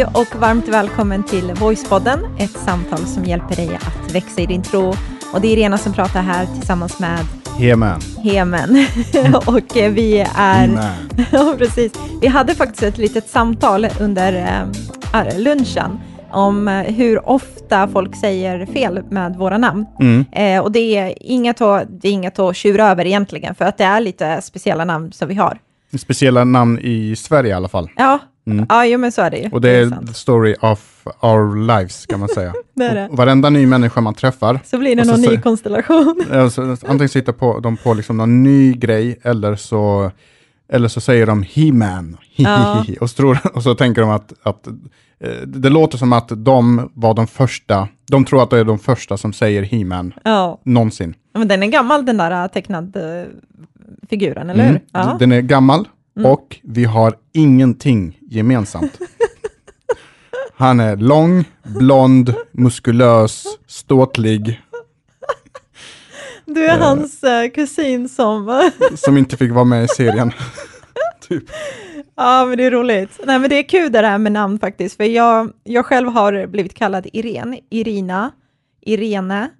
Hej och varmt välkommen till Voicepodden, ett samtal som hjälper dig att växa i din tro. Och det är Irena som pratar här tillsammans med Hemen. Hemen. och eh, vi är... precis. Vi hade faktiskt ett litet samtal under äh, lunchen om eh, hur ofta folk säger fel med våra namn. Mm. Eh, och det är, inget att, det är inget att tjura över egentligen, för att det är lite speciella namn som vi har. Speciella namn i Sverige i alla fall. Ja, mm. ja jo, men så är det ju. Och det, det är, the story of our lives, kan man säga. det är det. Och varenda ny människa man träffar. Så blir det någon ny konstellation. alltså, antingen sitter på, de på liksom någon ny grej, eller så, eller så säger de he-man, ja. och, så och så tänker de att, att Eh, det låter som att de var de första, de tror att det är de första som säger He-Man ja. någonsin. Men den är gammal den där tecknade figuren, eller mm. hur? Ja. Den är gammal mm. och vi har ingenting gemensamt. Han är lång, blond, muskulös, ståtlig. Du är eh, hans uh, kusin som... som inte fick vara med i serien. typ. Ja, men det är roligt. Nej, men det är kul det här med namn faktiskt, för jag, jag själv har blivit kallad Irene, Irina, Irene,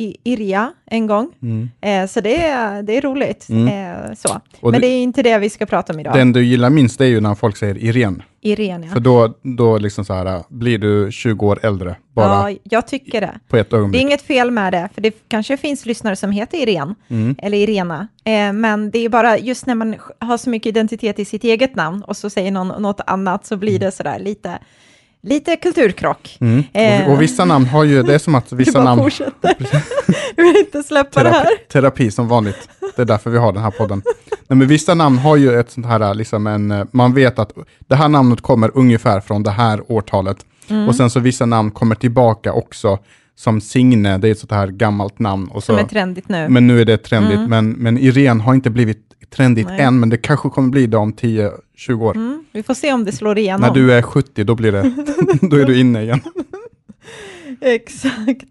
I, Iria en gång. Mm. Eh, så det är, det är roligt. Mm. Eh, så. Men det, det, är inte det vi ska prata om idag. Den du gillar minst är ju när folk säger Irene. Irene, ja. För då, då liksom så här, blir du 20 år äldre. Bara ja, jag tycker det. På ett ögonblick. Det är inget fel med det, för det kanske finns lyssnare som heter Irene, mm. eller Irena. Eh, men det är bara just när man har så mycket identitet i sitt eget namn och så säger någon något annat så blir mm. det sådär lite Lite kulturkrock. Mm. Eh. Och, och, vissa namn har ju, det är som att vissa du namn... fortsätter. du vill inte släppa terapi, det här. Terapi som vanligt. Det är därför vi har den här podden. Nej, men vissa namn har ju ett sånt här, liksom en, man vet att det här namnet kommer ungefär från det här årtalet. Mm. Och sen så vissa namn kommer tillbaka också, som Signe, det är ett sånt här gammalt namn. Och så, som är trendigt nu. Men nu är det trendigt, mm. men, men Irene har inte blivit trendigt Nej. än, men det kanske kommer bli det om 10-20 år. Mm, vi får se om det slår igenom. När du är 70, då, blir det, då är du inne igen. Exakt,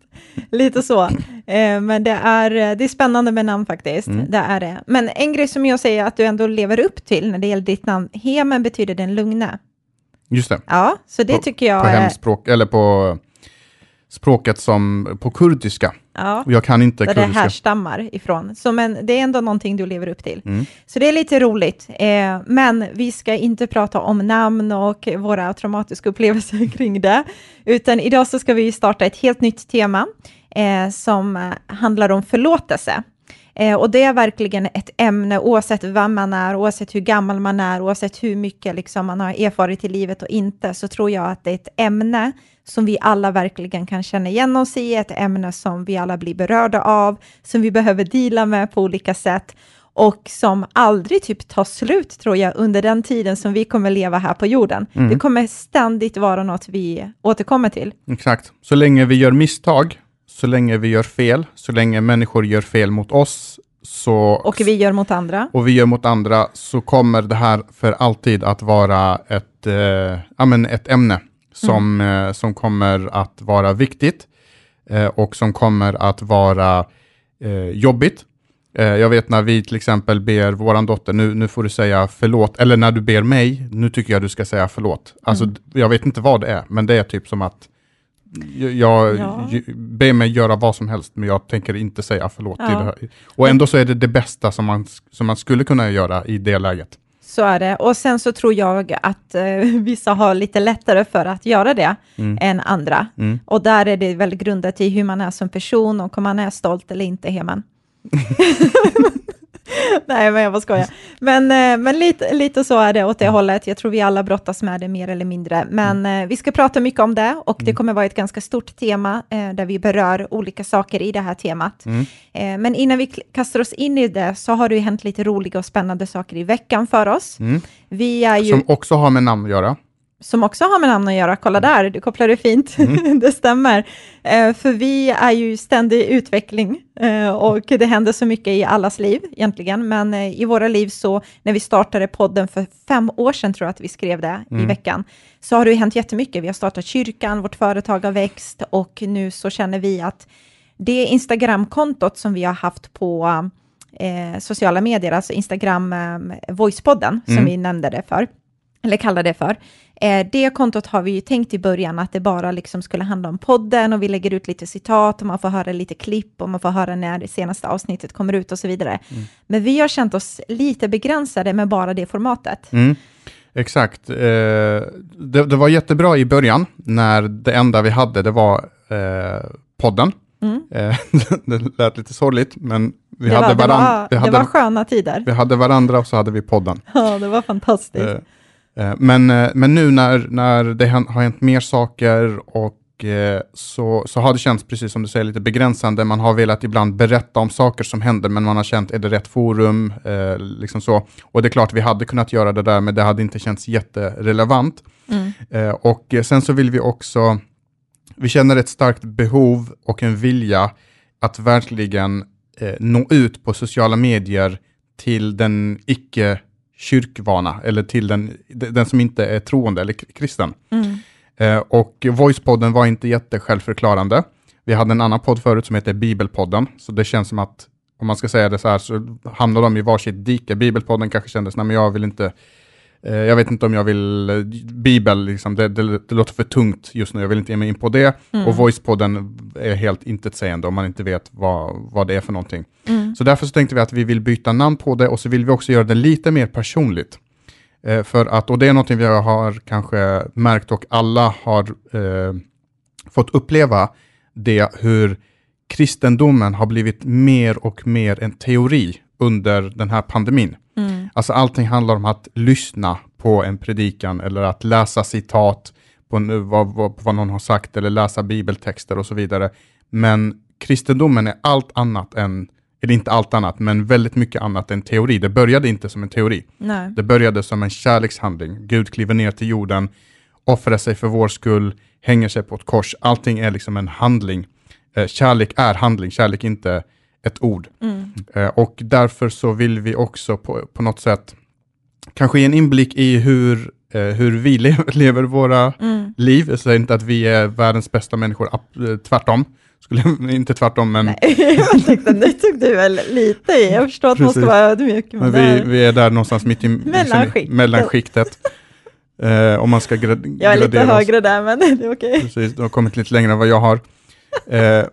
lite så. Eh, men det är, det är spännande med namn faktiskt. Mm. Det är det. Men en grej som jag säger att du ändå lever upp till när det gäller ditt namn, Hemen betyder den lugne. Just det. Ja, så det på, tycker jag På hemspråk, eller på språket som på kurdiska. Ja, jag kan inte där kurdiska. det härstammar ifrån. Så men det är ändå någonting du lever upp till. Mm. Så det är lite roligt. Eh, men vi ska inte prata om namn och våra traumatiska upplevelser kring det, utan idag så ska vi starta ett helt nytt tema eh, som handlar om förlåtelse. Eh, och det är verkligen ett ämne, oavsett vem man är, oavsett hur gammal man är, oavsett hur mycket liksom, man har erfarit i livet och inte, så tror jag att det är ett ämne som vi alla verkligen kan känna igen oss i, ett ämne som vi alla blir berörda av, som vi behöver dela med på olika sätt och som aldrig typ tar slut, tror jag, under den tiden som vi kommer leva här på jorden. Mm. Det kommer ständigt vara något vi återkommer till. Exakt. Så länge vi gör misstag, så länge vi gör fel, så länge människor gör fel mot oss, så, och vi gör mot andra. Och vi gör mot andra, så kommer det här för alltid att vara ett, eh, ja, men ett ämne som, mm. eh, som kommer att vara viktigt eh, och som kommer att vara eh, jobbigt. Jag vet när vi till exempel ber vår dotter, nu, nu får du säga förlåt, eller när du ber mig, nu tycker jag du ska säga förlåt. Alltså, mm. Jag vet inte vad det är, men det är typ som att jag ja. ber mig göra vad som helst, men jag tänker inte säga förlåt. Ja. Och ändå så är det det bästa som man, som man skulle kunna göra i det läget. Så är det. Och sen så tror jag att eh, vissa har lite lättare för att göra det mm. än andra. Mm. Och där är det väl grundat i hur man är som person och om man är stolt eller inte, Heman. Nej, men jag bara skojar. Men, eh, men lite, lite så är det åt det mm. hållet. Jag tror vi alla brottas med det mer eller mindre. Men mm. Eh, vi ska prata mycket om det och det mm. kommer vara ett ganska stort tema eh, där vi berör olika saker i det här temat. Mm. Eh, men innan vi kastar oss in i det så har det ju hänt lite roliga och spännande saker i veckan för oss. Mm. Vi är ju... Som också har med namn att göra som också har med namn att göra. Kolla där, du kopplar det fint. Mm. det stämmer. Eh, för vi är ju ständig utveckling eh, och det händer så mycket i allas liv egentligen. Men eh, i våra liv så, när vi startade podden för fem år sedan, tror jag att vi skrev det mm. i veckan, så har det ju hänt jättemycket. Vi har startat kyrkan, vårt företag har växt och nu så känner vi att det Instagramkontot som vi har haft på eh, sociala medier, alltså Instagram eh, Voicepodden, mm. som vi nämnde det för, eller kalla det för. Eh, det kontot har vi ju tänkt i början att det bara liksom skulle handla om podden och vi lägger ut lite citat och man får höra lite klipp och man får höra när det senaste avsnittet kommer ut och så vidare. Mm. Men vi har känt oss lite begränsade med bara det formatet. Mm. Exakt. Eh, det, det, var jättebra i början när det enda vi hade det var eh, podden. Mm. Eh, det lät lite sorgligt, men vi det hade varandra. Det, var, det var sköna tider. Vi hade varandra och så hade vi podden. Ja, det var fantastiskt. Eh, men, eh, men nu när, när det har hänt mer saker och eh, så, så har det känts, precis som du säger, lite begränsande. Man har velat ibland berätta om saker som händer, men man har känt, är det rätt forum? Eh, liksom så. Och det är klart, vi hade kunnat göra det där, men det hade inte känts jätterelevant. Mm. Eh, och sen så vill vi också, vi känner ett starkt behov och en vilja att verkligen eh, nå ut på sociala medier till den icke kyrkvana, eller till den, den som inte är troende eller kristen. Mm. Eh, och Voicepodden var inte jättesjälvförklarande. Vi hade en annan podd förut som heter Bibelpodden, så det känns som att om man ska säga det så här så hamnar de i varsitt dike. Bibelpodden kanske kändes, nej men jag vill inte jag vet inte om jag vill, eh, Bibel, liksom, det, det, det, låter för tungt just nu, jag vill inte ge mig in på det. Mm. Och Voicepodden är helt intetsägande om man inte vet vad, vad det är för någonting. Mm. Så därför så tänkte vi att vi vill byta namn på det och så vill vi också göra det lite mer personligt. Eh, för att, och det är någonting vi har kanske märkt och alla har eh, fått uppleva, det hur kristendomen har blivit mer och mer en teori under den här pandemin. Mm. Alltså allting handlar om att lyssna på en predikan eller att läsa citat på vad, vad, vad någon har sagt eller läsa bibeltexter och så vidare. Men kristendomen är allt annat än, eller inte allt annat, men väldigt mycket annat än teori. Det började inte som en teori. Nej. Det började som en kärlekshandling. Gud kliver ner till jorden, offrar sig för vår skull, hänger sig på ett kors. Allting är liksom en handling. Eh, kärlek är handling, kärlek inte ett ord. Mm. Eh, och därför så vill vi också på, på något sätt kanske ge en inblick i hur, eh, hur vi lever, lever våra mm. liv. Jag säger inte att vi är världens bästa människor, eh, tvärtom. Skulle, inte tvärtom, men... Nej, jag tänkte, nu tog du väl lite i. Jag förstår att man måste vara ödmjuk. Men, men vi, vi är där någonstans mitt i mellanskiktet. mellanskiktet. Eh, om man ska grad, Jag är lite högre oss. där, men det är okej. Okay. Precis, du har kommit lite längre än vad jag har. Eh,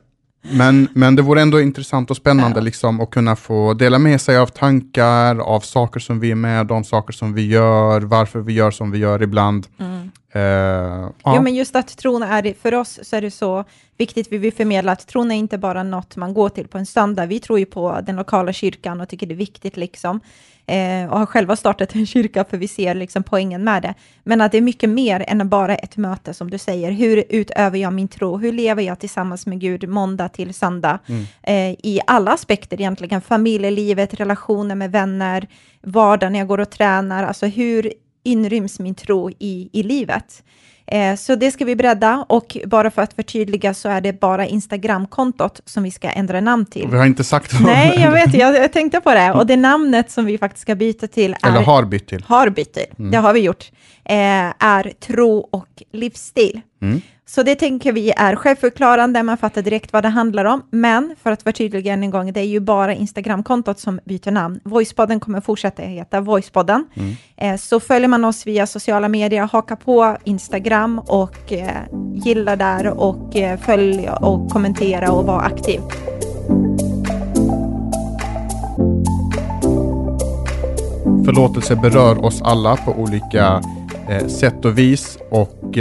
men, men det vore ändå intressant och spännande ja. liksom, att kunna få dela med sig av tankar, av saker som vi är med om, saker som vi gör, varför vi gör som vi gör ibland. Mm. Uh, ja. Jo, men just att tron är, för oss så är det så viktigt, vi vill förmedla att tron är inte bara något man går till på en söndag. Vi tror ju på den lokala kyrkan och tycker det är viktigt liksom eh, och har själva startat en kyrka för vi ser liksom poängen med det. Men att det är mycket mer än bara ett möte som du säger. Hur utövar jag min tro? Hur lever jag tillsammans med Gud måndag till söndag? Mm. Eh, I alla aspekter egentligen, familjelivet, relationer med vänner, vardagen när jag går och tränar, alltså hur inryms min tro i, i livet? Eh, så det ska vi bredda och bara för att förtydliga så är det bara Instagramkontot som vi ska ändra namn till. Vi har inte sagt vad. Nej, jag vet, jag, jag tänkte på det. Och det namnet som vi faktiskt ska byta till är... Eller har bytt till. Har bytt till, mm. det har vi gjort. Eh, är tro och livsstil. Mm. Så det tänker vi är självförklarande, man fattar direkt vad det handlar om. Men för att förtydliga än en gång, det är ju bara Instagramkontot som byter namn. Voicepodden kommer fortsätta heta Voicepodden. Mm. Eh, så följer man oss via sociala medier, haka på Instagram och eh, gilla där och eh, följ och kommentera och vara aktiv. Förlåtelse berör oss alla på olika eh, sätt och vis och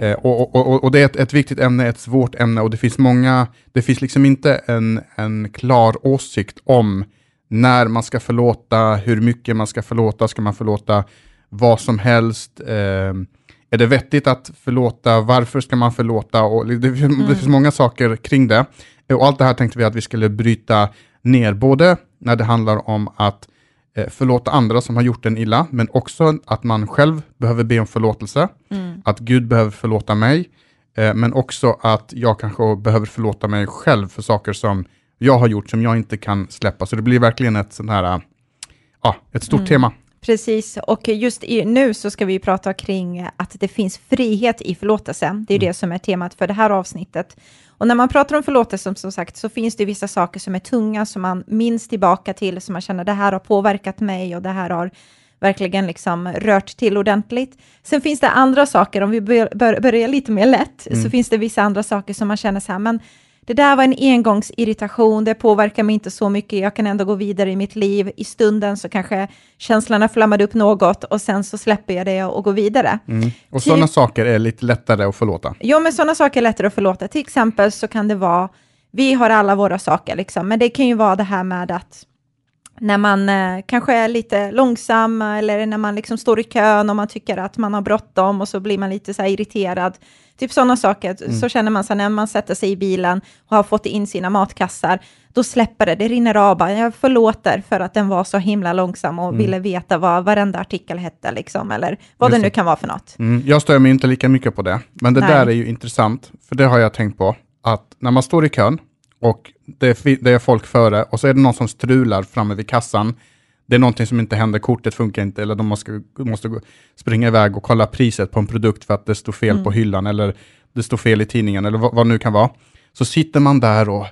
eh, Eh, och, och, och, det är ett, ett, viktigt ämne, ett svårt ämne och det finns många, det finns liksom inte en, en klar åsikt om när man ska förlåta, hur mycket man ska förlåta, ska man förlåta vad som helst? Eh, är det vettigt att förlåta? Varför ska man förlåta? Och det, mm. det finns många saker kring det. Och allt det här tänkte vi att vi skulle bryta ner, både när det handlar om att förlåta andra som har gjort en illa, men också att man själv behöver be om förlåtelse, mm. att Gud behöver förlåta mig, eh, men också att jag kanske behöver förlåta mig själv för saker som jag har gjort som jag inte kan släppa. Så det blir verkligen ett sånt här, ja, ett stort mm. tema. Precis, och just i, nu så ska vi prata kring att det finns frihet i förlåtelse. Det är mm. det som är temat för det här avsnittet. Och när man pratar om förlåtelse, som sagt, så finns det vissa saker som är tunga, som man minns tillbaka till, som man känner det här har påverkat mig och det här har verkligen liksom rört till ordentligt. Sen finns det andra saker, om vi bör, bör, börjar lite mer lätt, mm. så finns det vissa andra saker som man känner så här, men det där var en engångsirritation, det påverkar mig inte så mycket, jag kan ändå gå vidare i mitt liv. I stunden så kanske känslorna flammade upp något och sen så släpper jag det och går vidare. Mm. Och sådana saker är lite lättare att förlåta? Jo, men sådana saker är lättare att förlåta. Till exempel så kan det vara, vi har alla våra saker, liksom, men det kan ju vara det här med att när man eh, kanske är lite långsam eller när man liksom står i kön och man tycker att man har bråttom och så blir man lite så irriterad. Typ sådana saker, mm. så känner man sig när man sätter sig i bilen och har fått in sina matkassar, då släpper det, det rinner av bara. Jag förlåter för att den var så himla långsam och mm. ville veta vad varenda artikel hette, liksom, eller vad Just det nu kan vara för något. Mm. Jag stör mig inte lika mycket på det, men det Nej. där är ju intressant, för det har jag tänkt på, att när man står i kön och det är, det är folk före och så är det någon som strular framme vid kassan. Det är någonting som inte händer, kortet funkar inte eller de måste, måste springa iväg och kolla priset på en produkt för att det står fel mm. på hyllan eller det står fel i tidningen eller vad, vad nu kan vara. Så sitter man där och...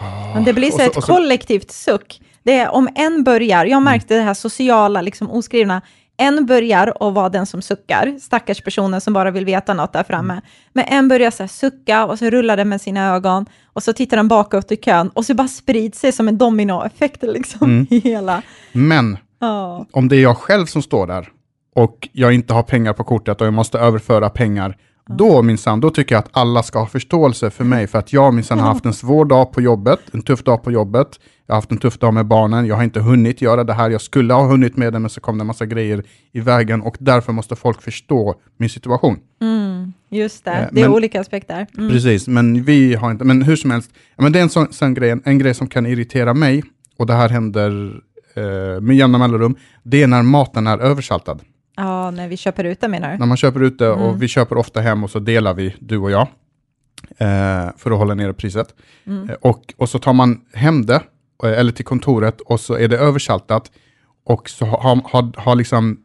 Oh, Men det blir så, så ett så, kollektivt suck. Det är om en börjar, jag märkte det här sociala, liksom oskrivna, en börjar och vara den som suckar, stackars personen som bara vill veta något där framme. Mm. Men en börjar så sucka och så rullar den med sina ögon och så tittar den bakåt i kön och så bara sprids sig som en dominoeffekt liksom mm. hela. Men oh. om det är jag själv som står där och jag inte har pengar på kortet och jag måste överföra pengar, då minsann, då tycker jag att alla ska ha förståelse för mig, för att jag minsann har haft en svår dag på jobbet, en tuff dag på jobbet, jag har haft en tuff dag med barnen, jag har inte hunnit göra det här, jag skulle ha hunnit med det, men så kom det en massa grejer i vägen och därför måste folk förstå min situation. Mm, just det, eh, det är men, olika aspekter. Mm. Precis, men vi har inte, men hur som helst, men det är en sån, sån grej, en grej som kan irritera mig, och det här händer eh, med jämna mellanrum, det är när maten är översaltad. Ja, när vi köper ut det menar du? När man köper ut det mm. och vi köper ofta hem och så delar vi, du och jag, eh, för att hålla nere priset. Mm. Eh, och, och så tar man hem det, eh, eller till kontoret, och så är det översaltat och så har, har, har liksom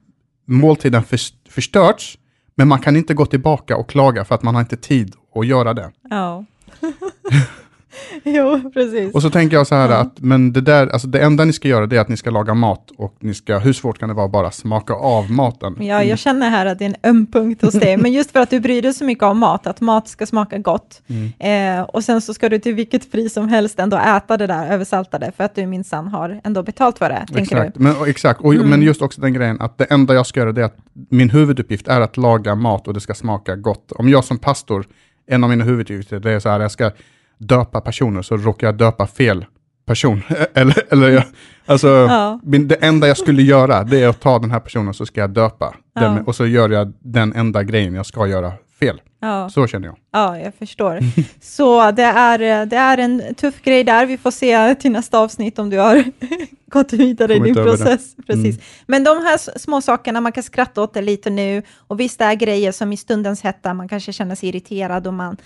måltiden förstörts, men man kan inte gå tillbaka och klaga för att man har inte tid att göra det. Ja. jo, precis. Och så tänker jag så här ja. att, men det där, alltså det enda ni ska göra det är att ni ska laga mat och ni ska, hur svårt kan det vara bara smaka av maten? Ja, jag mm. känner här att det är en öm punkt hos dig, men just för att du bryr dig så mycket om mat, att mat ska smaka gott, mm. eh, och sen så ska du till vilket pris som helst ändå äta det där översaltade, för att du minsann har ändå betalt för det, tänker exakt. du? Men, exakt, och, mm. men just också den grejen att det enda jag ska göra det är att min huvuduppgift är att laga mat och det ska smaka gott. Om jag som pastor, en av mina huvuduppgifter, det är så här, jag ska döpa personer så råkar jag döpa fel person. eller, eller jag, alltså, ja. det enda jag skulle göra det är att ta den här personen så ska jag döpa. Ja. Den, och så gör jag den enda grejen jag ska göra fel. Ja. Så känner jag. Ja, jag förstår. så det är, det är en tuff grej där. Vi får se till nästa avsnitt om du har gått vidare i din process. Precis. Mm. Men de här små sakerna, man kan skratta åt det lite nu. Och visst, det är grejer som i stundens hetta, man kanske känner sig irriterad och man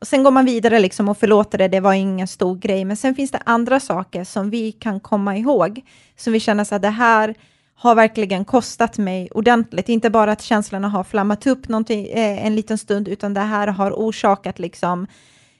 och sen går man vidare liksom och förlåter det, det var ingen stor grej. Men sen finns det andra saker som vi kan komma ihåg, som vi känner att det här har verkligen kostat mig ordentligt. Inte bara att känslorna har flammat upp eh, en liten stund, utan det här har orsakat liksom,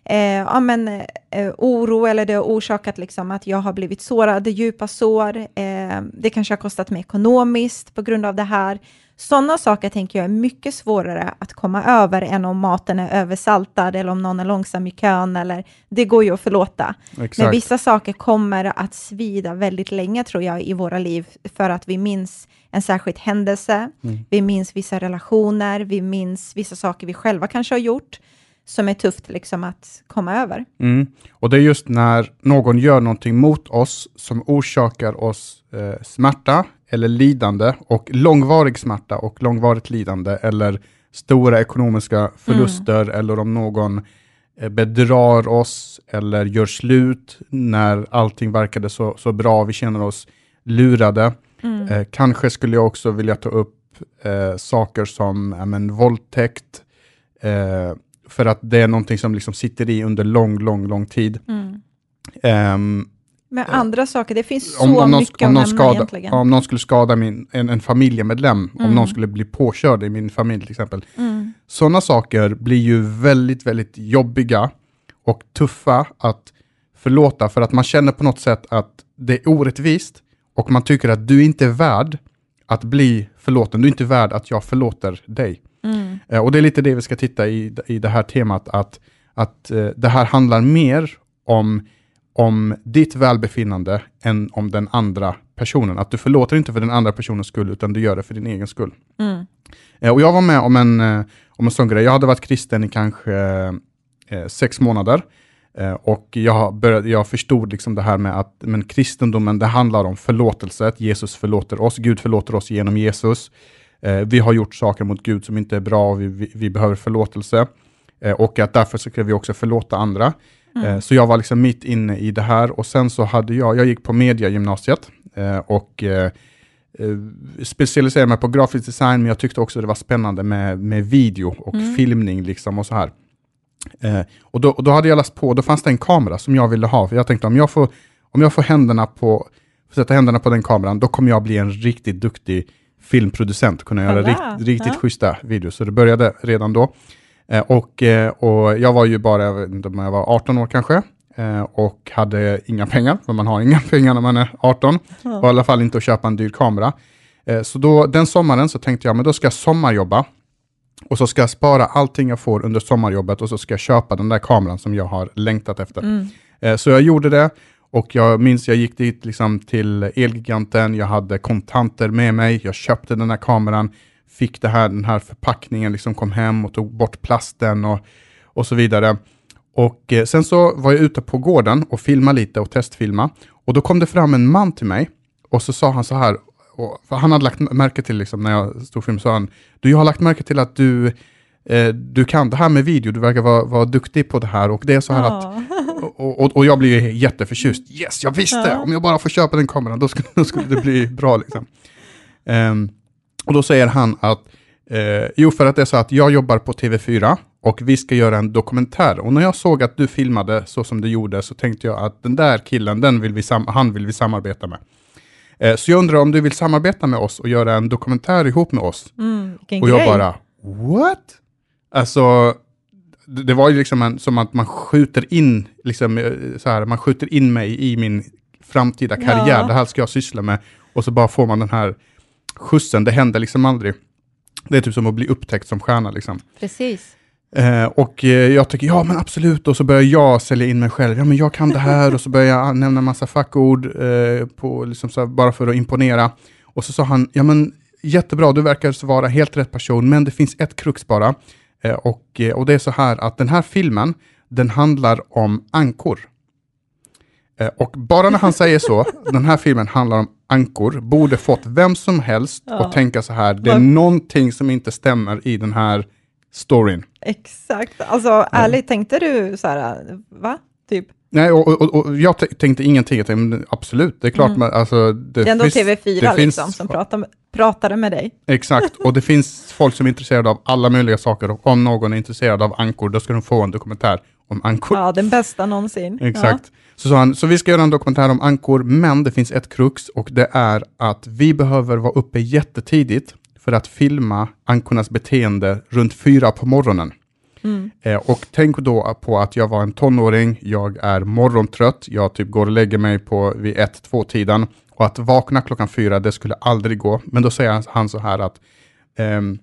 eh, ja, men, eh, oro eller det har orsakat liksom, att jag har blivit sårad, djupa sår. Eh, det kanske har kostat mig ekonomiskt på grund av det här. Sådana saker tänker jag är mycket svårare att komma över än om maten är översaltad eller om någon är långsam i kön. Eller, det går ju att förlåta. Exakt. Men vissa saker kommer att svida väldigt länge tror jag i våra liv för att vi minns en särskild händelse, mm. vi minns vissa relationer, vi minns vissa saker vi själva kanske har gjort som är tufft liksom att komma över. Mm. Och det är just när någon gör någonting mot oss som orsakar oss eh, smärta eller lidande och långvarig smärta och långvarigt lidande eller stora ekonomiska förluster mm. eller om någon eh, bedrar oss eller gör slut när allting verkade så, så bra, vi känner oss lurade. Mm. Eh, kanske skulle jag också vilja ta upp eh, saker som men, våldtäkt, eh, för att det är någonting som liksom sitter i under lång, lång, lång tid. Mm. Med andra saker, det finns så om, om någon, mycket om någon att skada, egentligen. Om någon skulle skada min, en, en familjemedlem, mm. om någon skulle bli påkörd i min familj till exempel. Mm. Sådana saker blir ju väldigt, väldigt jobbiga och tuffa att förlåta för att man känner på något sätt att det är orättvist och man tycker att du inte är värd att bli förlåten. Du är inte värd att jag förlåter dig. Mm. Eh, och det är lite det vi ska titta i, i det här temat, att, att eh, det här handlar mer om, om ditt välbefinnande än om den andra personen. Att du förlåter inte för den andra personens skull, utan du gör det för din egen skull. Mm. Eh, och jag var med om en, eh, om en sån grej. Jag hade varit kristen i kanske eh, sex månader. Eh, och jag, började, jag förstod liksom det här med att men kristendomen, det handlar om förlåtelse, att Jesus förlåter oss, Gud förlåter oss genom Jesus. Vi har gjort saker mot Gud som inte är bra, och vi, vi, vi behöver förlåtelse. Och att därför ska vi också förlåta andra. Mm. Så jag var liksom mitt inne i det här och sen så hade jag, jag gick på mediagymnasiet och specialiserade mig på grafisk design, men jag tyckte också det var spännande med, med video och mm. filmning liksom och så här. Eh, och, då, och, då, hade jag läst på, då fanns det en kamera som jag ville ha, för jag tänkte om jag får, om jag får händerna på, sätta händerna på den kameran, då kommer jag bli en riktigt duktig filmproducent, kunna göra rikt, riktigt ja. schyssta videos. Så det började redan då. Eh, och, eh, och jag var ju bara, jag var 18 år kanske, eh, och hade inga pengar, för man har inga pengar när man är 18, ja. och i alla fall inte att köpa en dyr kamera. Så då, den sommaren så tänkte jag, men då ska jag sommarjobba och så ska jag spara allting jag får under sommarjobbet och så ska jag köpa den där kameran som jag har längtat efter. Mm. Så jag gjorde det och jag minns jag gick dit liksom till Elgiganten, jag hade kontanter med mig, jag köpte den här kameran, fick det här, den här förpackningen, liksom kom hem och tog bort plasten och, och så vidare. Och eh, sen så var jag ute på gården och filmade lite och testfilma. Och då kom det fram en man till mig och så sa han så här, och, han hade lagt märke till, liksom, när jag stod film, sa han, du, jag har lagt märke till att du, eh, du kan det här med video, du verkar vara, vara duktig på det här och det är så här ja. att, och, och, och, jag blir ju jätteförtjust, yes, jag visste, ja. om jag bara får köpa den kameran, då skulle, då skulle det bli bra liksom. Um, och då säger han att, eh, jo för att det är så att jag jobbar på TV4 och vi ska göra en dokumentär. Och när jag såg att du filmade så som du gjorde så tänkte jag att den där killen, den vill vi han vill vi samarbeta med. Eh, så jag undrar om du vill samarbeta med oss och göra en dokumentär ihop med oss? Mm, och jag grej. bara, what? Alltså, det var ju liksom en, som att man skjuter in, liksom, eh, så här, man skjuter in mig i min framtida karriär. Ja. Det här ska jag syssla med. Och så bara får man den här skjutsen, det händer liksom aldrig. Det är typ som att bli upptäckt som stjärna. Liksom. Precis. Eh, och eh, jag tycker, ja men absolut, och så börjar jag sälja in mig själv. Ja men jag kan det här, och så börjar jag nämna massa fackord, eh, på, liksom här, bara för att imponera. Och så sa han, ja men jättebra, du verkar vara helt rätt person, men det finns ett krux bara. Eh, och, eh, och det är så här att den här filmen, den handlar om ankor. Eh, och bara när han säger så, den här filmen handlar om ankor, borde fått vem som helst ja. att tänka så här, det är någonting som inte stämmer i den här storyn. Exakt. Alltså ärligt, tänkte du så här, va? Typ? Nej, och, och, och jag tänkte ingenting. Jag tänkte, absolut, det är klart. Mm. Man, alltså, det, det är ändå finns, TV4 liksom, finns, som pratar, pratade med dig. Exakt, och det finns folk som är intresserade av alla möjliga saker. Och om någon är intresserad av ankor, då ska de få en dokumentär om ankor. Ja, den bästa någonsin. Exakt. Ja. Så sa han, så vi ska göra en dokumentär om ankor, men det finns ett krux och det är att vi behöver vara uppe jättetidigt för att filma ankornas beteende runt fyra på morgonen. Mm. Eh, och tänk då på att jag var en tonåring, jag är morgontrött, jag typ går och lägger mig på vid ett, två tiden och att vakna klockan fyra, det skulle aldrig gå. Men då säger han så här att ehm,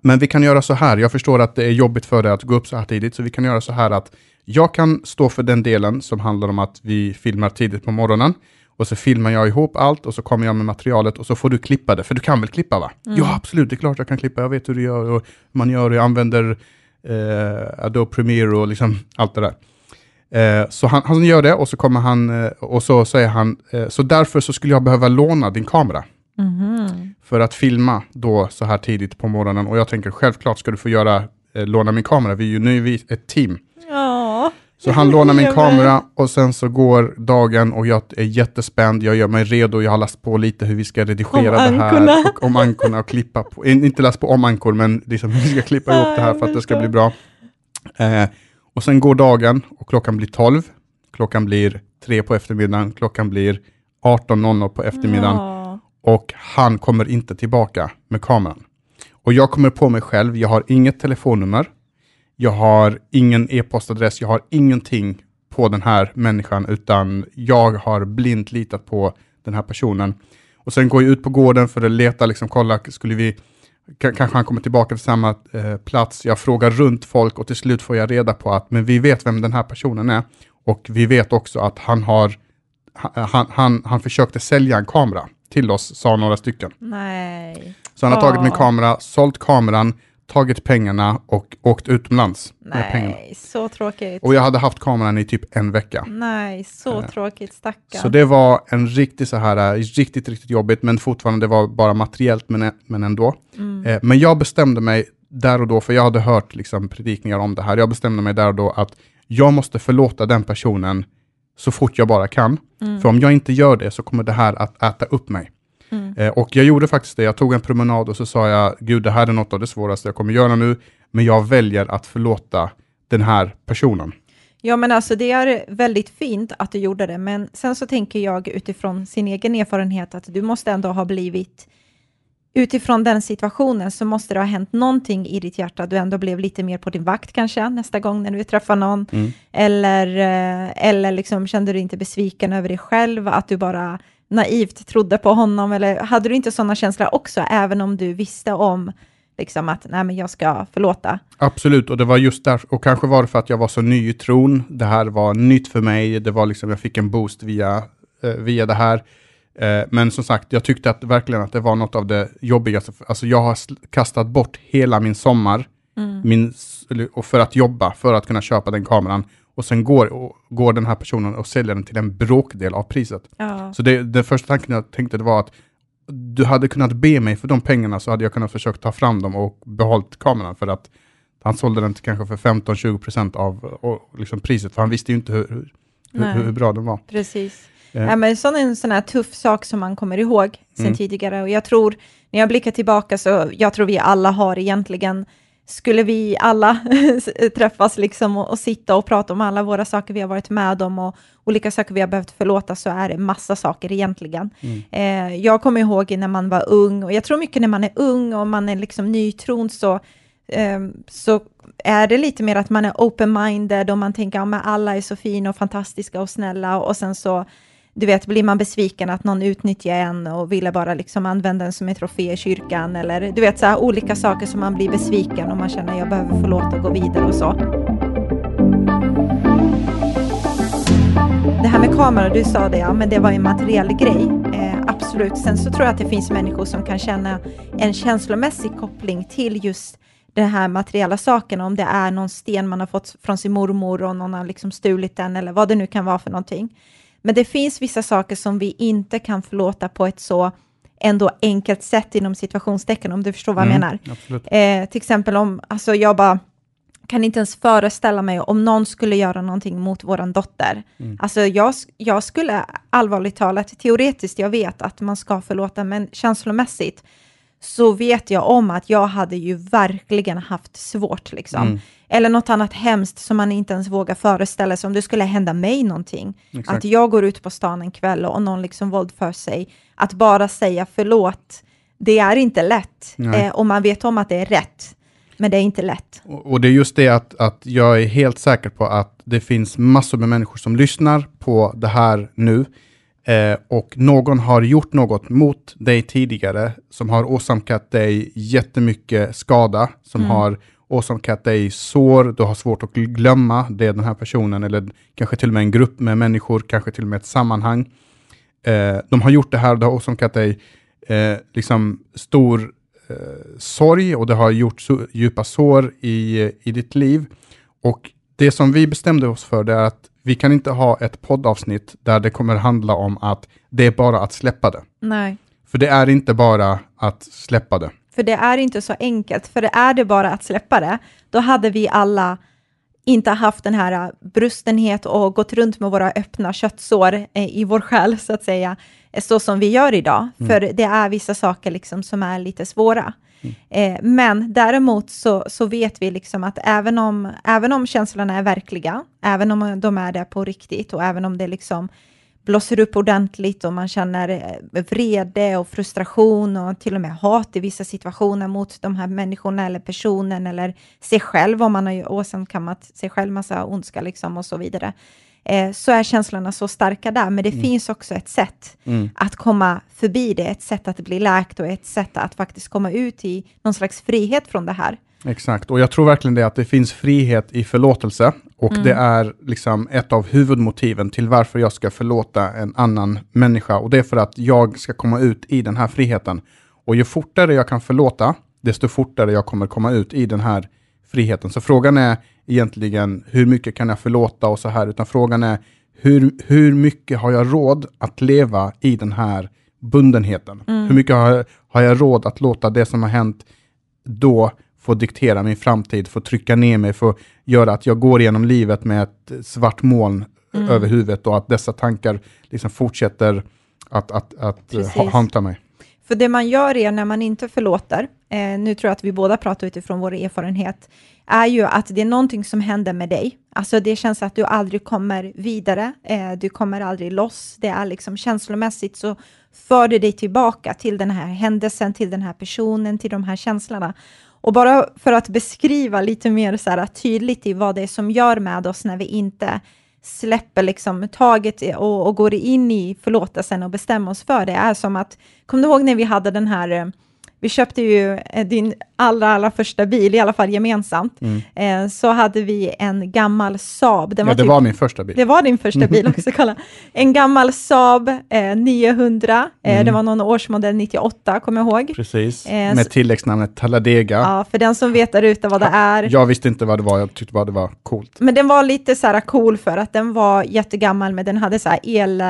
men vi kan göra så här, jag förstår att det är jobbigt för dig att gå upp så här tidigt, så vi kan göra så här att jag kan stå för den delen som handlar om att vi filmar tidigt på morgonen och så filmar jag ihop allt och så kommer jag med materialet och så får du klippa det, för du kan väl klippa va? Mm. Ja, absolut, det är klart jag kan klippa, jag vet hur du gör och man gör och jag använder eh, Adobe Premiere och liksom allt det där. Eh, så han, han, gör det och så kommer han eh, och så säger han, eh, så därför så skulle jag behöva låna din kamera. Mm. För att filma då så här tidigt på morgonen och jag tänker självklart ska du få göra, eh, låna min kamera, vi är ju nu ett team. Ja. Så han lånar min kamera och sen så går dagen och jag är jättespänd, jag gör mig redo, jag har läst på lite hur vi ska redigera det här, och, om ankorna och klippa på, inte läst på om ankor, men liksom hur vi ska klippa ihop det här för att det ska bli bra. Eh, och sen går dagen och klockan blir 12, klockan blir 3 på eftermiddagen, klockan blir 18.00 på eftermiddagen ja och han kommer inte tillbaka med kameran. Och jag kommer på mig själv, jag har inget telefonnummer, jag har ingen e-postadress, jag har ingenting på den här människan, utan jag har blint litat på den här personen. Och sen går jag ut på gården för att leta, liksom kolla, skulle vi, kanske han kommer tillbaka till samma eh, plats. Jag frågar runt folk och till slut får jag reda på att men vi vet vem den här personen är. Och vi vet också att han har, han, han, han försökte sälja en kamera till oss, sa några stycken. Nej. Så han har tagit min kamera, sålt kameran, tagit pengarna och åkt utomlands Nej, med pengarna. så tråkigt. Och jag hade haft kameran i typ en vecka. Nej, så Eh, tråkigt, stackarn. Så det var en riktigt så här, eh, riktigt, riktigt jobbigt, men fortfarande det var bara materiellt, men, men ändå. Mm. Eh, men jag bestämde mig där och då, för jag hade hört liksom, predikningar om det här, jag bestämde mig där och då att jag måste förlåta den personen så fort jag bara kan. Mm. För om jag inte gör det så kommer det här att äta upp mig. Mm. Eh, och jag gjorde faktiskt det, jag tog en promenad och så sa jag, gud det här är något av det svåraste jag kommer göra nu, men jag väljer att förlåta den här personen. Ja, men alltså det är väldigt fint att du gjorde det, men sen så tänker jag utifrån sin egen erfarenhet att du måste ändå ha blivit, utifrån den situationen så måste det ha hänt någonting i ditt hjärta, du ändå blev lite mer på din vakt kanske nästa gång när du träffar någon, Mm. eller, eh, eller liksom kände du inte besviken över dig själv, att du bara naivt trodde på honom, eller hade du inte sådana känslor också, även om du visste om liksom att nej, men jag ska förlåta? Absolut, och det var just där, och kanske var det för att jag var så ny i tron, det här var nytt för mig, det var liksom, jag fick en boost via, eh, via det här. Eh, men som sagt, jag tyckte att verkligen att det var något av det jobbigaste, alltså jag har kastat bort hela min sommar, min, eller- och för att jobba, för att kunna köpa den kameran, och sen går, och, går den här personen och säljer den till en bråkdel av priset. Ja. Så det, den första tanken jag tänkte det var att du hade kunnat be mig för de pengarna så hade jag kunnat försöka ta fram dem och behållit kameran för att han sålde den till kanske för 15-20% av och, liksom priset, för han visste ju inte hur, hur, hur, hur bra den var. Precis. Ja. Ja, men sån är en sån här tuff sak som man kommer ihåg sen Mm. tidigare. Och jag tror, när jag blickar tillbaka, så jag tror vi alla har egentligen, skulle vi alla träffas liksom och, och sitta och prata om alla våra saker vi har varit med om och olika saker vi har behövt förlåta, så är det massa saker egentligen. Mm. Eh, jag kommer ihåg när man var ung, och jag tror mycket när man är ung och man är liksom nytron, så Ehm, så är det lite mer att man är open-minded och man tänker att alla är så fina och fantastiska och snälla och sen så du vet, blir man besviken att någon utnyttjar en och ville bara liksom använda en som en trofé i kyrkan eller du vet så här olika saker som man blir besviken och man känner att jag behöver förlåta och gå vidare och så. Det här med kameror, du sa det, ja, men det var en materiell grej. Eh, absolut. Sen så tror jag att det finns människor som kan känna en känslomässig koppling till just den här materiella saken, om det är någon sten man har fått från sin mormor och någon har liksom stulit den eller vad det nu kan vara för någonting. Men det finns vissa saker som vi inte kan förlåta på ett så ändå enkelt sätt inom situationstecken, om du förstår vad jag Mm, menar. Eh, till exempel om, alltså jag bara kan inte ens föreställa mig om någon skulle göra någonting mot våran dotter. Mm. Alltså jag, jag skulle allvarligt talat, teoretiskt, jag vet att man ska förlåta, men känslomässigt så vet jag om att jag hade ju verkligen haft svårt liksom. Mm. Eller något annat hemskt som man inte ens vågar föreställa sig om det skulle hända mig någonting. Exakt. Att jag går ut på stan en kväll och någon liksom våldför sig. Att bara säga förlåt, det är inte lätt. Eh, och man vet om att det är rätt, men det är inte lätt. Och, och det är just det att, att jag är helt säker på att det finns massor med människor som lyssnar på det här nu. Eh, och någon har gjort något mot dig tidigare som har åsamkat dig jättemycket skada, som Mm. har åsamkat dig sår, du har svårt att glömma det den här personen, eller kanske till och med en grupp med människor, kanske till och med ett sammanhang. Eh, de har gjort det här och det har åsamkat dig eh, liksom stor eh, sorg och det har gjort så, djupa sår i, i ditt liv. Och det som vi bestämde oss för det är att vi kan inte ha ett poddavsnitt där det kommer handla om att det är bara att släppa det. Nej. För det är inte bara att släppa det. För det är inte så enkelt, för det är det bara att släppa det, då hade vi alla inte haft den här äh, brustenhet och gått runt med våra öppna köttsår eh, i vår själ, så att säga, eh, så som vi gör idag. För det är vissa saker liksom som är lite svåra. Eh, men däremot så, så vet vi liksom att även om, även om känslorna är verkliga, även om de är där på riktigt och även om det liksom blåser upp ordentligt och man känner eh, vrede och frustration och till och med hat i vissa situationer mot de här människorna eller personen eller sig själv om man har åsamkammat sig själv massa ondska liksom och så vidare eh, så är känslorna så starka där. Men det mm. finns också ett sätt mm. att komma förbi det, ett sätt att bli läkt och ett sätt att faktiskt komma ut i någon slags frihet från det här. Exakt, och jag tror verkligen det att det finns frihet i förlåtelse och mm. det är liksom ett av huvudmotiven till varför jag ska förlåta en annan människa och det är för att jag ska komma ut i den här friheten. Och ju fortare jag kan förlåta, desto fortare jag kommer komma ut i den här friheten. Så frågan är egentligen hur mycket kan jag förlåta och så här, utan frågan är hur, hur mycket har jag råd att leva i den här bundenheten? Mm. Hur mycket har, har jag råd att låta det som har hänt då få diktera min framtid, få trycka ner mig, få göra att jag går igenom livet med ett svart moln mm. över huvudet och att dessa tankar liksom fortsätter att, att, att ha, hanta mig. För det man gör är när man inte förlåter, eh, nu tror jag att vi båda pratar utifrån vår erfarenhet, är ju att det är någonting som händer med dig. Alltså det känns att du aldrig kommer vidare, eh, du kommer aldrig loss. Det är liksom känslomässigt så för det dig tillbaka till den här händelsen, till den här personen, till de här känslorna. Och bara för att beskriva lite mer så här tydligt i vad det är som gör med oss när vi inte släpper liksom taget och, och går in i förlåtelsen och bestämmer oss för det, är som att, kommer du ihåg när vi hade den här eh, vi köpte ju eh, din allra, allra första bil, i alla fall gemensamt, mm. eh, så hade vi en gammal Saab. Den var ja, det typ, var min första bil. Det var din första bil också, kolla. En gammal Saab eh, 900, eh, mm. det var någon årsmodell 98, kommer jag ihåg. Precis, eh, med tilläggsnamnet Talladega. Ja, för den som vet där ute vad det är. Jag visste inte vad det var, jag tyckte bara det var coolt. Men den var lite så här cool för att den var jättegammal, men den hade så här el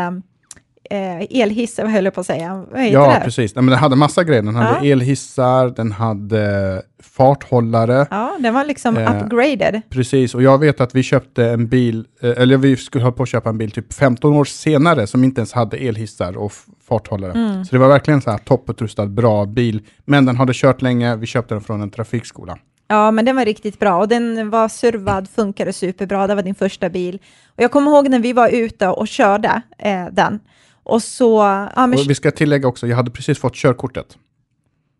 eh, elhissar, vad höll jag på att säga? Ja, precis. Nej, men den hade massa grejer. Den hade ja. elhissar, den hade farthållare. Ja, den var liksom eh, upgraded. Precis, och jag vet att vi köpte en bil, eh, eller vi skulle ha på att köpa en bil typ 15 år senare som inte ens hade elhissar och farthållare. Mm. Så det var verkligen så här topputrustad, bra bil. Men den hade kört länge, vi köpte den från en trafikskola. Ja, men den var riktigt bra och den var servad, funkade superbra. Det var din första bil. Och jag kommer ihåg när vi var ute och körde eh, den. Och så... Ja, men... och vi ska tillägga också, jag hade precis fått körkortet.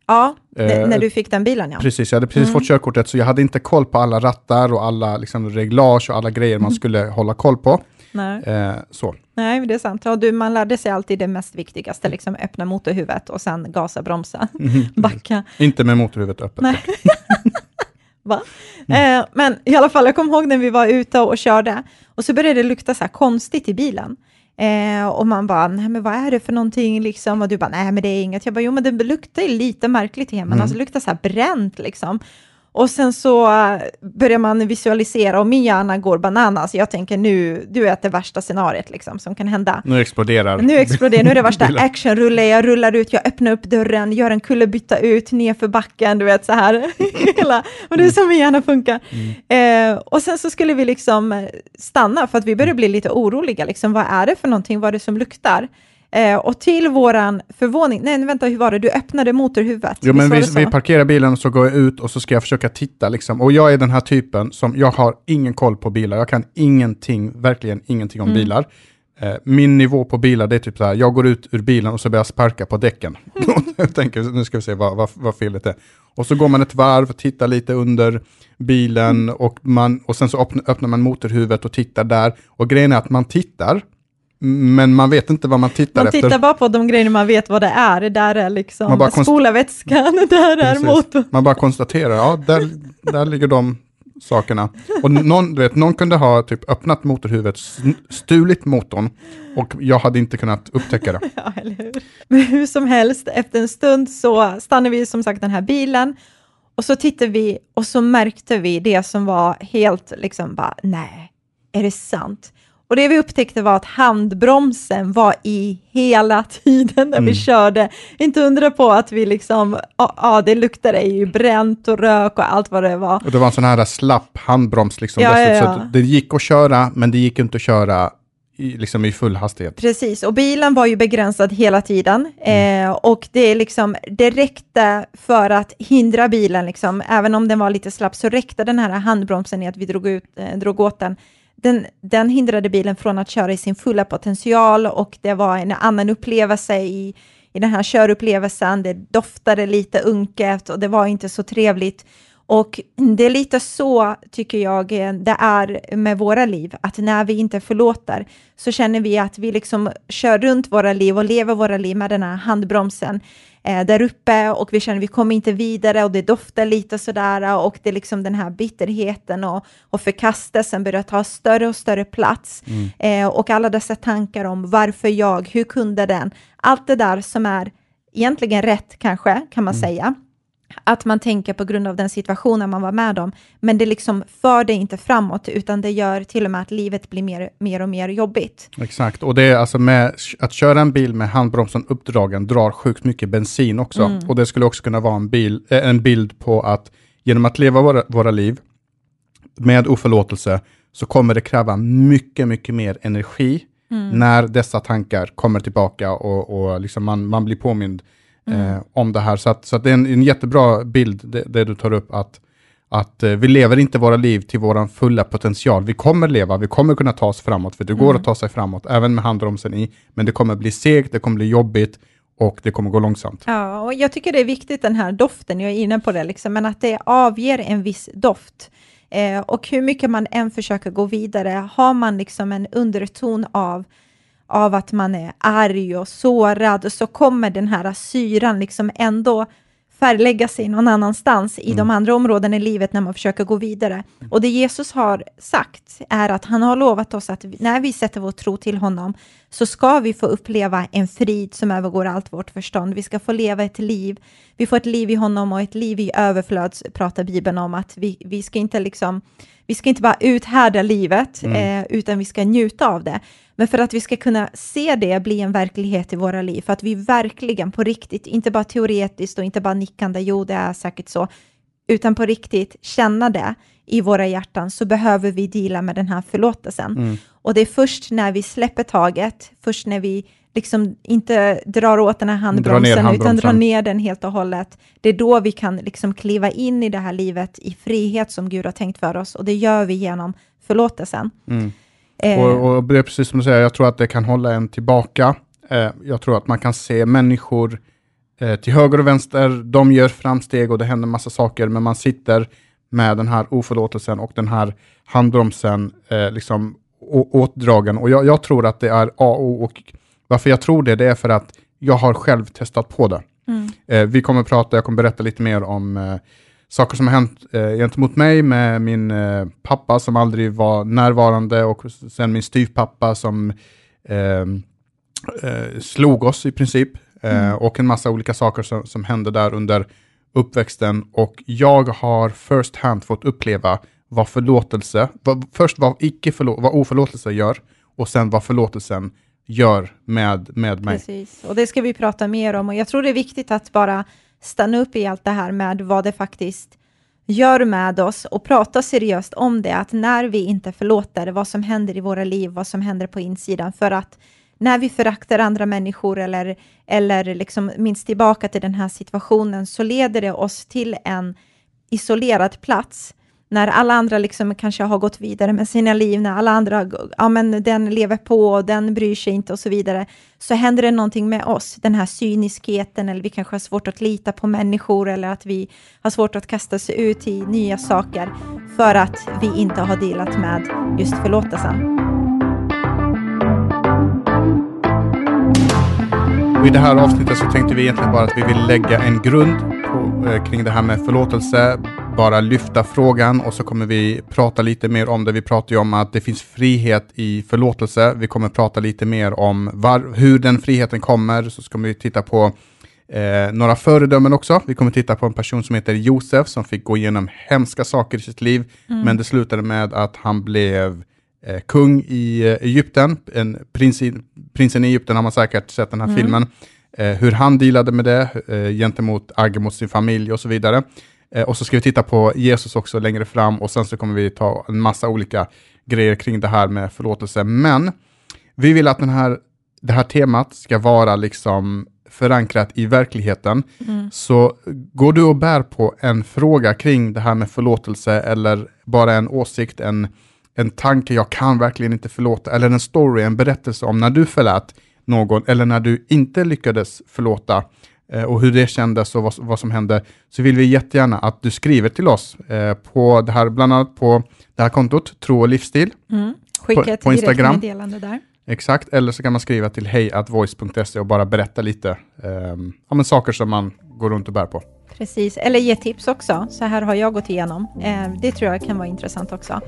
Ja, eh, när du fick den bilen ja. Precis, jag hade precis mm. fått körkortet, så jag hade inte koll på alla rattar och alla liksom, reglage och alla grejer man mm. skulle hålla koll på. Nej. Eh, så. Nej, det är sant. Ja, du, man lärde sig alltid det mest viktigaste, liksom öppna motorhuvudet och sen gasa, bromsa, mm. backa. Inte med motorhuvudet öppet. Nej. Va? Mm. Eh, men i alla fall, jag kommer ihåg när vi var ute och körde, och så började det lukta så här konstigt i bilen. Eh, och man bara, nej men vad är det för någonting liksom? Och du bara, nej men det är inget. Jag bara, jo men det luktar lite märkligt i hemmen, mm. alltså luktar så här bränt liksom. Och sen så eh, börjar man visualisera och min hjärna går bananas. Jag tänker nu, du vet det värsta scenariet liksom, som kan hända. Nu exploderar Nu exploderar, nu är det värsta actionrulle. Jag rullar ut, jag öppnar upp dörren, gör en kullerbytta ut, ner för backen, du vet så här. Hela, och det är så min hjärna funkar. Mm. Eh, och sen så skulle vi liksom stanna, för att vi började bli lite oroliga. Liksom, vad är det för någonting? Vad är det som luktar? Eh, och till våran förvåning, nej vänta hur var det, du öppnade motorhuvudet. Jo men vi, vi, parkerar bilen och så går jag ut och så ska jag försöka titta liksom. Och jag är den här typen som, jag har ingen koll på bilar, jag kan ingenting, verkligen ingenting om mm. bilar. Eh, min nivå på bilar det är typ så här, jag går ut ur bilen och så börjar jag sparka på däcken. jag tänker, nu ska vi se vad, vad, vad felet är. Och så går man ett varv, tittar lite under bilen mm. och, man, och sen så öppnar, öppnar man motorhuvudet och tittar där. Och grejen är att man tittar, men man vet inte vad man tittar man efter. Man tittar bara på de grejerna man vet vad det är. Där är liksom spolarvätskan, där är motorn. Man bara konstaterar, ja, där, där ligger de sakerna. Och någon, du vet, någon kunde ha typ öppnat motorhuvudet, stulit motorn och jag hade inte kunnat upptäcka det. Ja, eller hur? Men hur som helst, efter en stund så stannade vi som sagt den här bilen och så tittade vi och så märkte vi det som var helt liksom bara, nej, är det sant? Och det vi upptäckte var att handbromsen var i hela tiden när mm. vi körde. Inte undra på att vi liksom, ja, ah, det luktade ju bränt och rök och allt vad det var. Och det var en sån här slapp handbroms liksom. Ja, ja, ja. Så det gick att köra, men det gick inte att köra i, liksom i full hastighet. Precis, och bilen var ju begränsad hela tiden. Mm. Eh, och det, liksom, det räckte för att hindra bilen, liksom, även om den var lite slapp, så räckte den här handbromsen i att vi drog, ut, eh, drog åt den den, den hindrade bilen från att köra i sin fulla potential och det var en annan upplevelse i, i den här körupplevelsen. Det doftade lite unket och det var inte så trevligt. Och det är lite så, tycker jag, eh, det är med våra liv, att när vi inte förlåter så känner vi att vi liksom kör runt våra liv och lever våra liv med den här handbromsen eh, där uppe och vi känner att vi kommer inte vidare och det doftar lite sådär och det är liksom den här bitterheten och, och förkastelsen börjar ta större och större plats mm. eh, och alla dessa tankar om varför jag, hur kunde den, allt det där som är egentligen rätt kanske, kan man mm. säga, att man tänker på grund av den situationen man var med om, men det liksom för det inte framåt, utan det gör till och med att livet blir mer, mer och mer jobbigt. Exakt, och det är alltså med att köra en bil med handbromsen uppdragen drar sjukt mycket bensin också, mm. och det skulle också kunna vara en, bil, eh, en bild på att genom att leva våra, våra liv med oförlåtelse, så kommer det kräva mycket, mycket mer energi mm. när dessa tankar kommer tillbaka och, och liksom man, man blir påmind mm. eh, om det här. Så, att, så att det är en, en jättebra bild, det, det, du tar upp, att, att eh, vi lever inte våra liv till vår fulla potential. Vi kommer leva, vi kommer kunna ta oss framåt, för det går mm. att ta sig framåt, även med handbromsen i, men det kommer bli segt, det kommer bli jobbigt, och det kommer gå långsamt. Ja, och jag tycker det är viktigt den här doften, jag är inne på det, liksom, men att det avger en viss doft. Eh, och hur mycket man än försöker gå vidare, har man liksom en underton av av att man är arg och sårad och så kommer den här syran liksom ändå färglägga sig någon annanstans i mm. de andra områdena i livet när man försöker gå vidare. Och det Jesus har sagt är att han har lovat oss att när vi sätter vår tro till honom så ska vi få uppleva en frid som övergår allt vårt förstånd. Vi ska få leva ett liv. Vi får ett liv i honom och ett liv i överflöd pratar Bibeln om att vi, vi ska inte liksom vi ska inte bara uthärda livet, mm. eh, utan vi ska njuta av det. Men för att vi ska kunna se det bli en verklighet i våra liv, för att vi verkligen på riktigt, inte bara teoretiskt och inte bara nickande, jo det är säkert så, utan på riktigt känna det i våra hjärtan, så behöver vi dela med den här förlåtelsen. Mm. Och det är först när vi släpper taget, först när vi liksom inte drar åt den här handbromsen, dra handbromsen, utan drar ner den helt och hållet. Det är då vi kan liksom kliva in i det här livet i frihet som Gud har tänkt för oss, och det gör vi genom förlåtelsen. Mm. Eh. Och, och, det är precis som du säger, jag tror att det kan hålla en tillbaka. Eh, jag tror att man kan se människor eh, till höger och vänster, de gör framsteg och det händer massa saker, men man sitter med den här oförlåtelsen och den här handbromsen liksom åtdragen. Och jag, jag, tror att det är A och. Och varför jag tror det, det är för att jag har själv testat på det. Mm. Vi kommer prata, jag kommer berätta lite mer om saker som har hänt eh, gentemot mig med min eh, pappa som aldrig var närvarande och sen min styvpappa som ehm, eh, slog oss i princip. Eh, mm. Och en massa olika saker som, som hände där under uppväxten. Och jag har first hand fått uppleva vad förlåtelse, vad, först vad, icke förlå, vad oförlåtelse gör och sen vad förlåtelsen gör med, med mig. Precis, och det ska vi prata mer om. Och jag tror det är viktigt att bara stanna upp i allt det här med vad det faktiskt gör med oss och prata seriöst om det, att när vi inte förlåter vad som händer i våra liv, vad som händer på insidan, för att när vi föraktar andra människor eller, eller liksom minns tillbaka till den här situationen, så leder det oss till en isolerad plats när alla andra liksom kanske har gått vidare med sina liv, när alla andra, ja men den lever på och den bryr sig inte och så vidare, så händer det någonting med oss, den här cyniskheten, eller vi kanske har svårt att lita på människor, eller att vi har svårt att kasta oss ut i nya saker, för att vi inte har delat med just förlåtelsen. Och I det här avsnittet så tänkte vi egentligen bara att vi vill lägga en grund på, eh, kring det här med förlåtelse, bara lyfta frågan och så kommer vi prata lite mer om det. Vi pratar ju om att det finns frihet i förlåtelse. Vi kommer prata lite mer om var, hur den friheten kommer, så ska vi titta på eh, några föredömen också. Vi kommer titta på en person som heter Josef som fick gå igenom hemska saker i sitt liv, mm. men det slutade med att han blev eh, kung i eh, Egypten. En prins i, prinsen i Egypten har man säkert sett den här mm. filmen. Eh, hur han dealade med det eh, gentemot agg mot sin familj och så vidare. Eh, och så ska vi titta på Jesus också längre fram och sen så kommer vi ta en massa olika grejer kring det här med förlåtelse. Men vi vill att den här, det här temat ska vara liksom förankrat i verkligheten. Mm. Så går du och bär på en fråga kring det här med förlåtelse eller bara en åsikt, en, en tanke, jag kan verkligen inte förlåta, eller en story, en berättelse om när du förlät någon eller när du inte lyckades förlåta och hur det kändes och vad, vad, som hände, så vill vi jättegärna att du skriver till oss eh, på det här, bland annat på det här kontot, Tro och livsstil. Mm. Skicka på, ett på Instagram. där. Exakt, eller så kan man skriva till hejatvoice.se och bara berätta lite eh, ja, saker som man går runt och bär på. Precis, eller ge tips också. Så här har jag gått igenom. Eh, det tror jag kan vara intressant också.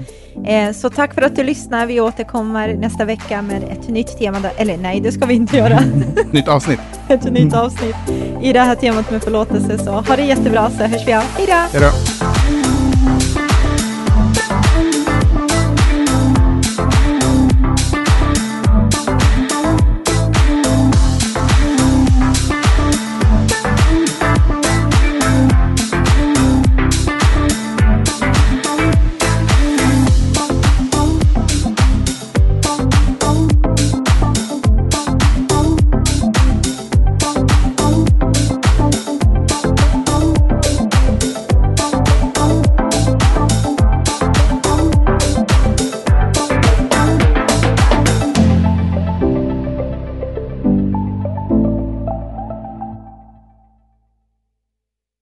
Eh, så tack för att du lyssnar. Vi återkommer nästa vecka med ett nytt tema. Eller nej, det ska vi inte göra. nytt avsnitt. ett nytt avsnitt i det här temat med förlåtelse. Så ha det jättebra så hörs vi av. Hej då!